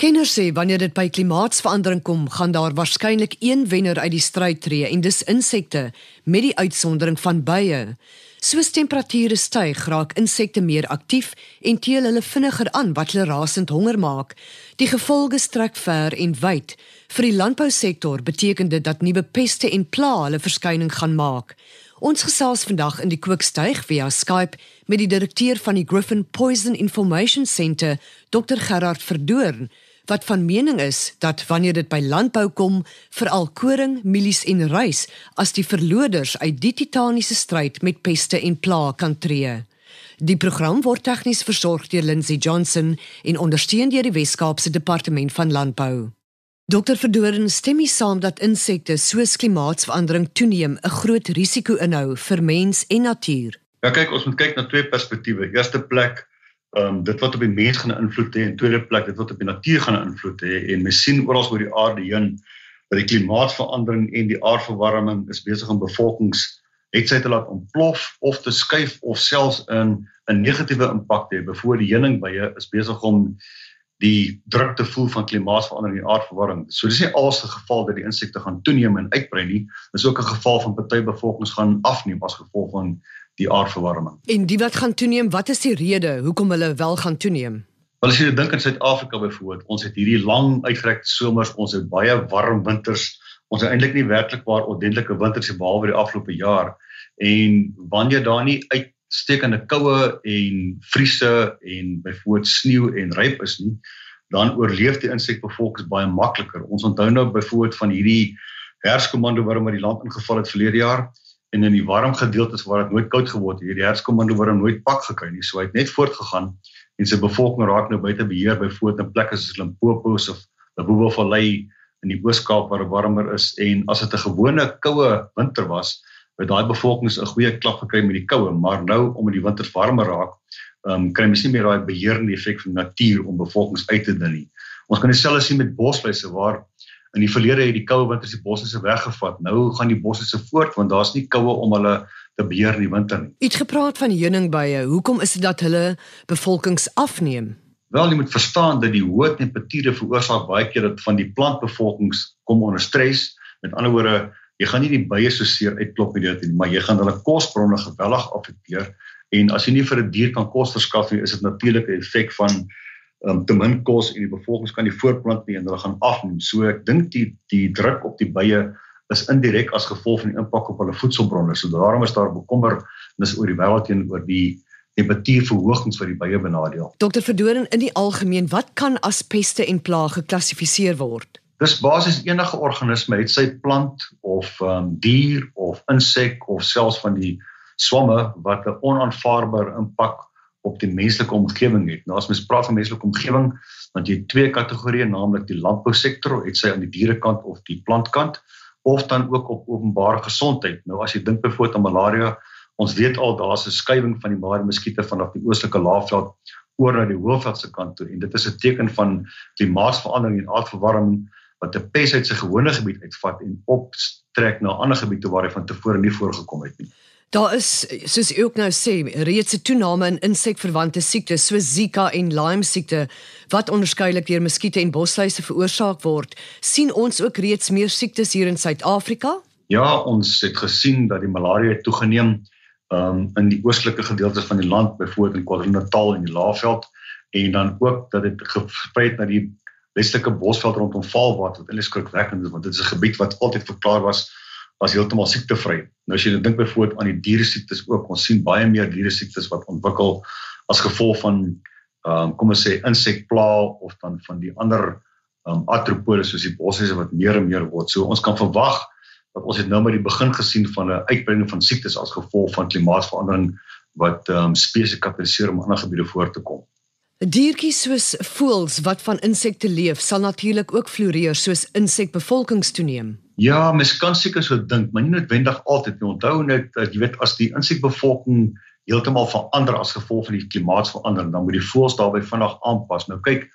Kenners sê wanneer dit by klimaatsverandering kom, gaan daar waarskynlik een wenner uit die stryd tree en dis insekte met die uitsondering van bye. Soos temperature styg, raak insekte meer aktief en teel hulle vinniger aan wat hulle rasend honger maak. Die gevolge strek ver en wyd. Vir die landbousektor beteken dit dat nuwe peste en plaae hulle verskyning gaan maak. Ons gesels vandag in die Kookstuig via Skype met die direkteur van die Griffin Poison Information Centre, Dr Gerard Verdoorn wat van mening is dat wanneer dit by landbou kom, veral koring, mielies en rys, as die verloders uit die titaniese stryd met peste en plaae kan tree. Die program word tegnies versorg deur Lindsey Johnson en ondersteun deur die Wes-Kaapse Departement van Landbou. Dr Verdoren stem saam dat insekte soos klimaatsverandering toeneem 'n groot risiko inhou vir mens en natuur. Ja kyk, ons moet kyk na twee perspektiewe. Eerste plek ehm um, dit wat op die mens gaan invloed hê en tweede plek dit wat op die natuur gaan invloed hê en mens sien oral oor die aarde heen dat die klimaatsverandering en die aardverwarming is besig om bevolkings het sy te laat ontplof of te skuif of selfs in 'n negatiewe impak te hê. Bevoor die heuningbye is besig om die druk te voel van klimaatsverandering en aardverwarming. So dis nie alse geval dat die insekte gaan toeneem en uitbrei nie. Dis ook 'n geval van party bevolkings gaan afneem as gevolg van die aardverwarming. En die wat gaan toeneem, wat is die rede hoekom hulle wel gaan toeneem? Wel as jy dink aan Suid-Afrika byvoorbeeld, ons het hierdie lang uitgerekte somers, ons het baie warm winters. Ons het eintlik nie werklik waar ordentlike winters behalwe die afgelope jaar. En wanneer daar nie uitstekende koue en vriese en byvoorbeeld sneeu en ryp is nie, dan oorleef die insekbevolking baie makliker. Ons onthou nou byvoorbeeld van hierdie herfskomando wat oor die land ingeval het verlede jaar en in die warm gedeeltes waar dit nooit koud geword het, hierdie herfskomando waar hom nooit pak gekry nie. So hy het net voortgegaan en sy bevolking raak nou buite beheer by voet in plekke soos Limpopo of Limpopo Valley in die Oos-Kaap waar dit warmer is en as dit 'n gewone koue winter was, het daai bevolking 'n goeie klap gekry met die koue, maar nou om die winters warmer raak, ehm um, kry mens nie meer daai beheerende effek van natuur om bevolkings uit te dun nie. Ons kan dieselfde sien met bosluise waar in die verlede het die koue winters die bosse se weggevat. Nou gaan die bosse se voort want daar's nie koue om hulle te beheer in die winter nie. Iets gepraat van heuningbye. Hoekom is dit dat hulle bevolkings afneem? Wel, jy moet verstaan dat die hoë temperature veroorsaak baie keer dat van die plantbevolkings kom onder stres. Met ander woorde, jy gaan nie die bye so seer uitklop met dit nie, maar jy gaan hulle kosbronne geweldig afekteer en as jy nie vir 'n die dier kan kos verskaf nie, is dit natuurlik 'n effek van um, te min kos en die bevolking kan nie voortplant nie en hulle gaan afneem. So ek dink die die druk op die bye is indirek as gevolg van die impak op hulle voedselbronne. So daarom is daar bekommernis oor die wêreld teenoor die temperatuurverhogings wat die bye benadeel. Dokter Verdoren in die algemeen, wat kan as peste en plaag geklassifiseer word? Dis basies enige organisme, het sy plant of um, dier of insek of selfs van die swamme wat 'n onaanvaarbare impak op die menslike omgewing het. Nou as mens praat van menslike omgewing, dan jy twee kategorieë, naamlik die landbousektor, het sy aan die dierekant of die plantkant of dan ook op openbare gesondheid. Nou as jy dink byvoorbeeld aan malaria, ons weet al daar's 'n skuiwing van die malaria muskiete vanaf die oostelike laafveld oor na die hoofveldse kant toe en dit is 'n teken van klimaatsverandering en aardverwarming wat 'n pes uit sy gewone gebied uitvat en optrek na ander gebiede waar hy van tevore nie voorgekom het nie. Daar is soos u ook nou sê, reeds 'n toename in insekverwante siektes soos Zika en Lyme siekte wat onderskeidelik deur muskiete en bosluise veroorsaak word. sien ons ook reeds meer siektes hier in Suid-Afrika? Ja, ons het gesien dat die malaria toegeneem um, in die oostelike gedeeltes van die land, byvoorbeeld in KwaZulu-Natal en die Laagveld en dan ook dat dit gesprei het na die westelike bosveld rondom Vaalwater wat eintlik skrikwekkend is want dit is 'n gebied wat altyd verklaar was was heeltemal siektevry. Nou as jy dink byvoorbeeld aan die diere siektes ook, ons sien baie meer diere siektes wat ontwikkel as gevolg van ehm um, kom ons sê insekplaae of dan van die ander ehm um, artropode soos die bossiese wat meer en meer word. So ons kan verwag dat ons het nou maar die begin gesien van 'n uitbreiding van siektes as gevolg van klimaatsverandering wat ehm um, spesifiek kapitaliseer om ander gebiede voor te kom. Diertjies soos voëls wat van insekte leef, sal natuurlik ook floreer soos insekbevolkings toeneem. Ja, mens kan seker so dink, maar nie noodwendig altyd nie. Onthou net dat jy weet as die insekbevolking heeltemal verander as gevolg van die klimaatsverandering, dan moet die voëls daarbey vinnig aanpas. Nou kyk,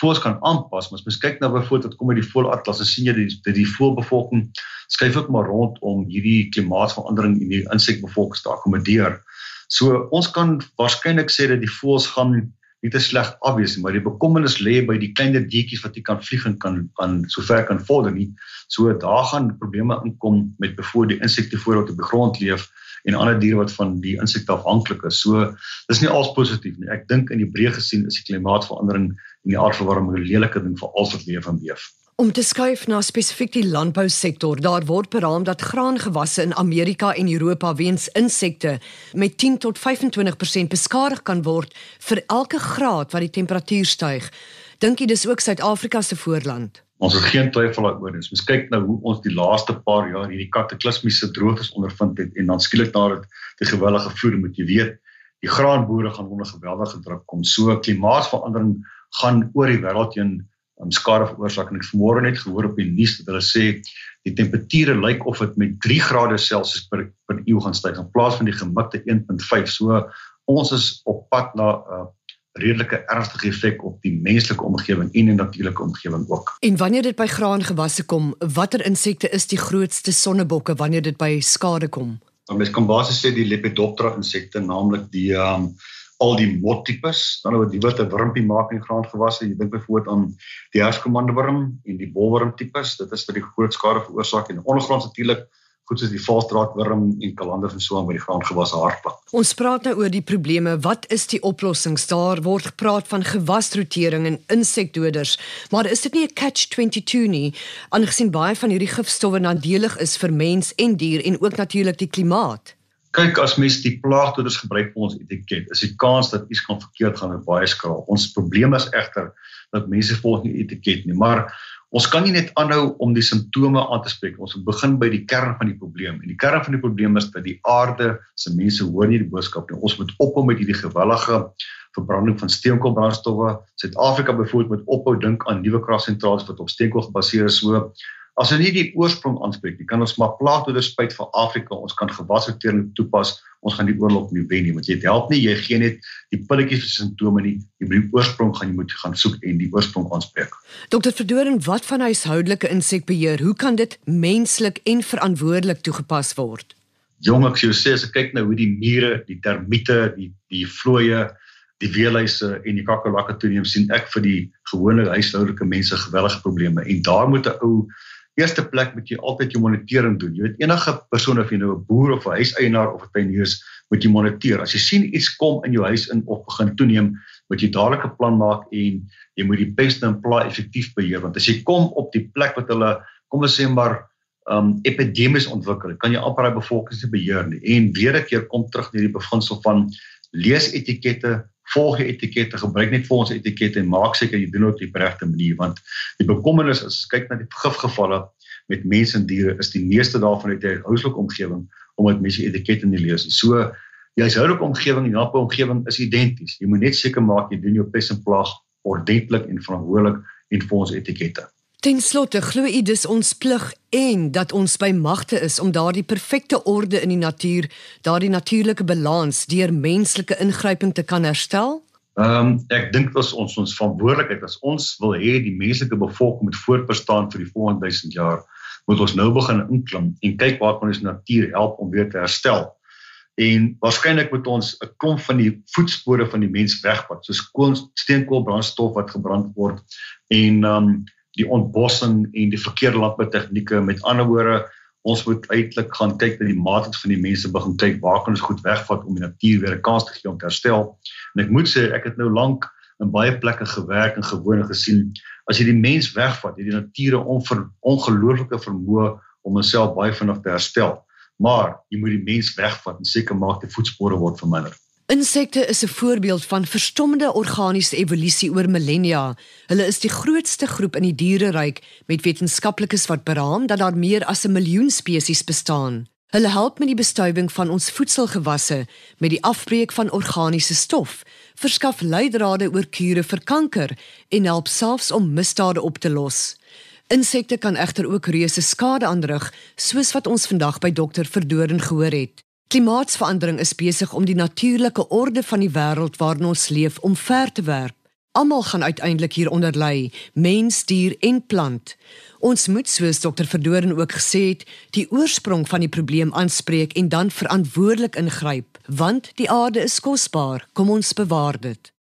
voëls kan aanpas, maar as mens kyk na byvoorbeeld kom uit die voëlatlas, dan sien jy dat die, die voëlbevolking skuif ook maar rond om hierdie klimaatsverandering in die insekbevolking te akkommodeer. So ons kan waarskynlik sê dat die voëls gaan nie te sleg afwees nie, maar die bekommernis lê by die kleiner diertjies wat nie kan vlieg en kan kan sover kan vorder nie. So daar gaan probleme inkom met byvoorbeeld die insekte voordat op die grond leef en ander diere wat van die insekte afhanklik is. So dis nie als positief nie. Ek dink in die breë gesien is die klimaatsverandering en die aardverwarming 'n lelike ding vir al wat leef en beef. Om te skuif na spesifiek die landbousektor, daar word beraam dat graangewasse in Amerika en Europa weens insekte met 10 tot 25% beskadig kan word vir elke graad wat die temperatuur styg. Dink jy dis ook Suid-Afrika se voorland? Ons het geen twyfel daaroor nie. Ons kyk nou hoe ons die laaste paar jaar hierdie kataklismiese droogtes ondervind het en dan skielik na dit die gewellige vloede moet jy weet, die graanboere gaan onder geweldige druk kom. So klimaatsverandering gaan oor die wêreld heen um, skade veroorsaak en ek vanmôre net gehoor op die nuus dat hulle sê die temperature lyk of dit met 3 grade Celsius per per eeu gaan styg in plaas van die gemikte 1.5 so ons is op pad na 'n uh, redelike ernstige effek op die menslike omgewing en die natuurlike omgewing ook. En wanneer dit by graangewasse kom, watter insekte is die grootste sonnebokke wanneer dit by skade kom? Dan mens kan basies sê die Lepidoptera insekte, naamlik die ehm um, al die mottipes, dan oor die wat 'n wurmpie maak in graangewasse. Jy dink byvoorbeeld aan die herskomandewurm en die bolwurm tipes. Dit is vir die groot skade veroorsaak en ondergronds natuurlik goed soos die valstraatwurm en kalanders en so aan by die graangewasse hardpad. Ons praat nou oor die probleme. Wat is die oplossings? Daar word gepraat van gewasrotering en insekdoders, maar is dit nie 'n catch-22 nie, aangesien baie van hierdie gifstowwe nadelig is vir mens en dier en ook natuurlik die klimaat? Kyk as mens die plaagdoders gebruik vir ons etiket, is die kans dat iets kan verkeerd gaan baie skraal. Ons probleem is egter dat mense volg nie etiket nie, maar ons kan nie net aanhou om die simptome aan te spreek. Ons moet begin by die kern van die probleem. En die kern van die probleem is dat die aarde se mense hoor nie die boodskap nie. Ons moet ophou met hierdie gewellige verbranding van steenkoolbrandstowwe. Suid-Afrika byvoorbeeld moet ophou dink aan nuwe kragsentrale wat op steenkool gebaseer is. So As ons nie die oorsprong aanspreek nie, kan ons maar plaagdoders spuit vir Afrika. Ons kan gewasvertering toepas. Ons gaan die oorlog nie wen nie, want jy help nie, jy gee net die pilletjies vir simptome nie. Jy moet die oorsprong gaan jy moet gaan soek en die oorsprong aanspreek. Dokter Verdoren, wat van huishoudelike insekbeheer? Hoe kan dit menslik en verantwoordelik toegepas word? Jong, ek sê as ek kyk nou hoe die mure, die termiete, die die vlooie die weerluise en die kakkelakke toeneem sien ek vir die gewone huishoudelike mense gewellige probleme en daar moet 'n ou eerste plek moet jy altyd jou monitering doen. Jy weet enige persoon of jy nou 'n boer of 'n huiseienaar of 'n tuinier is, moet jy moniteer. As jy sien iets kom in jou huis in of begin toeneem, moet jy dadelik 'n plan maak en jy moet die peste en plaag effektief beheer want as jy kom op die plek wat hulle kom ons sê maar um epidemies ontwikkel, kan jy amper daai bevolking se beheer nie. En weer 'n keer kom terug na die beginsel van lees etikette, volg die etikette, gebruik net vir ons etikette en maak seker jy doen dit op die regte manier want die bekommernis as jy kyk na die gifgevalle met mense en diere is die meeste daarvan uit 'n huislike omgewing omdat mense etikette nie lees nie. So die huishoudelike omgewing en die omgewing is identies. Jy moet net seker maak jy doen jou pes en plaag ordentlik en verantwoordelik en ons etikette. Ten slotte glo u dis ons plig en dat ons by magte is om daardie perfekte orde in die natuur, daardie natuurlike balans deur menslike ingryping te kan herstel? Ehm um, ek dink dit is ons ons verantwoordelikheid as ons wil hê die menslike bevolking moet voortbestaan vir die volgende 1000 jaar, moet ons nou begin inklim en kyk waar kan ons natuur help om weer te herstel. En waarskynlik moet ons 'n klomp van die voetspore van die mens wegvat, soos kool, steenkool, brandstof wat gebrand word en ehm um, die ontbossing en die verkeerde landboutegnieke. Met ander woorde, ons moet uiteindelik gaan kyk na die mate van die mense begin kyk waar kan ons goed wegvat om die natuur weer 'n kans te gee om te herstel. En ek moet sê ek het nou lank in baie plekke gewerk en gewone gesien as jy die mens wegvat, het die natuur 'n ongelooflike vermoë om homself baie vinnig te herstel. Maar jy moet die mens wegvat en seker maak die voetspore word verminder. Insekte is 'n voorbeeld van verstommende organiese evolusie oor millennia. Hulle is die grootste groep in die diereryk met wetenskaplikes wat beraam dat daar meer as 'n miljoen spesies bestaan. Hulle help met die bestuiving van ons voedselgewasse, met die afbreek van organiese stof, verskaf leidrade oor kure vir kanker en help selfs om misdade op te los. Insekte kan egter ook reuse skade aanrig, soos wat ons vandag by dokter Verdoren gehoor het. Klimaatsverandering is besig om die natuurlike orde van die wêreld waarin ons leef omver te werp. Almal gaan uiteindelik hieronder lê, mens, dier en plant. Ons moet soos dokter Verdoren ook gesê het, die oorsprong van die probleem aanspreek en dan verantwoordelik ingryp, want die aarde is kosbaar. Kom ons bewaar dit.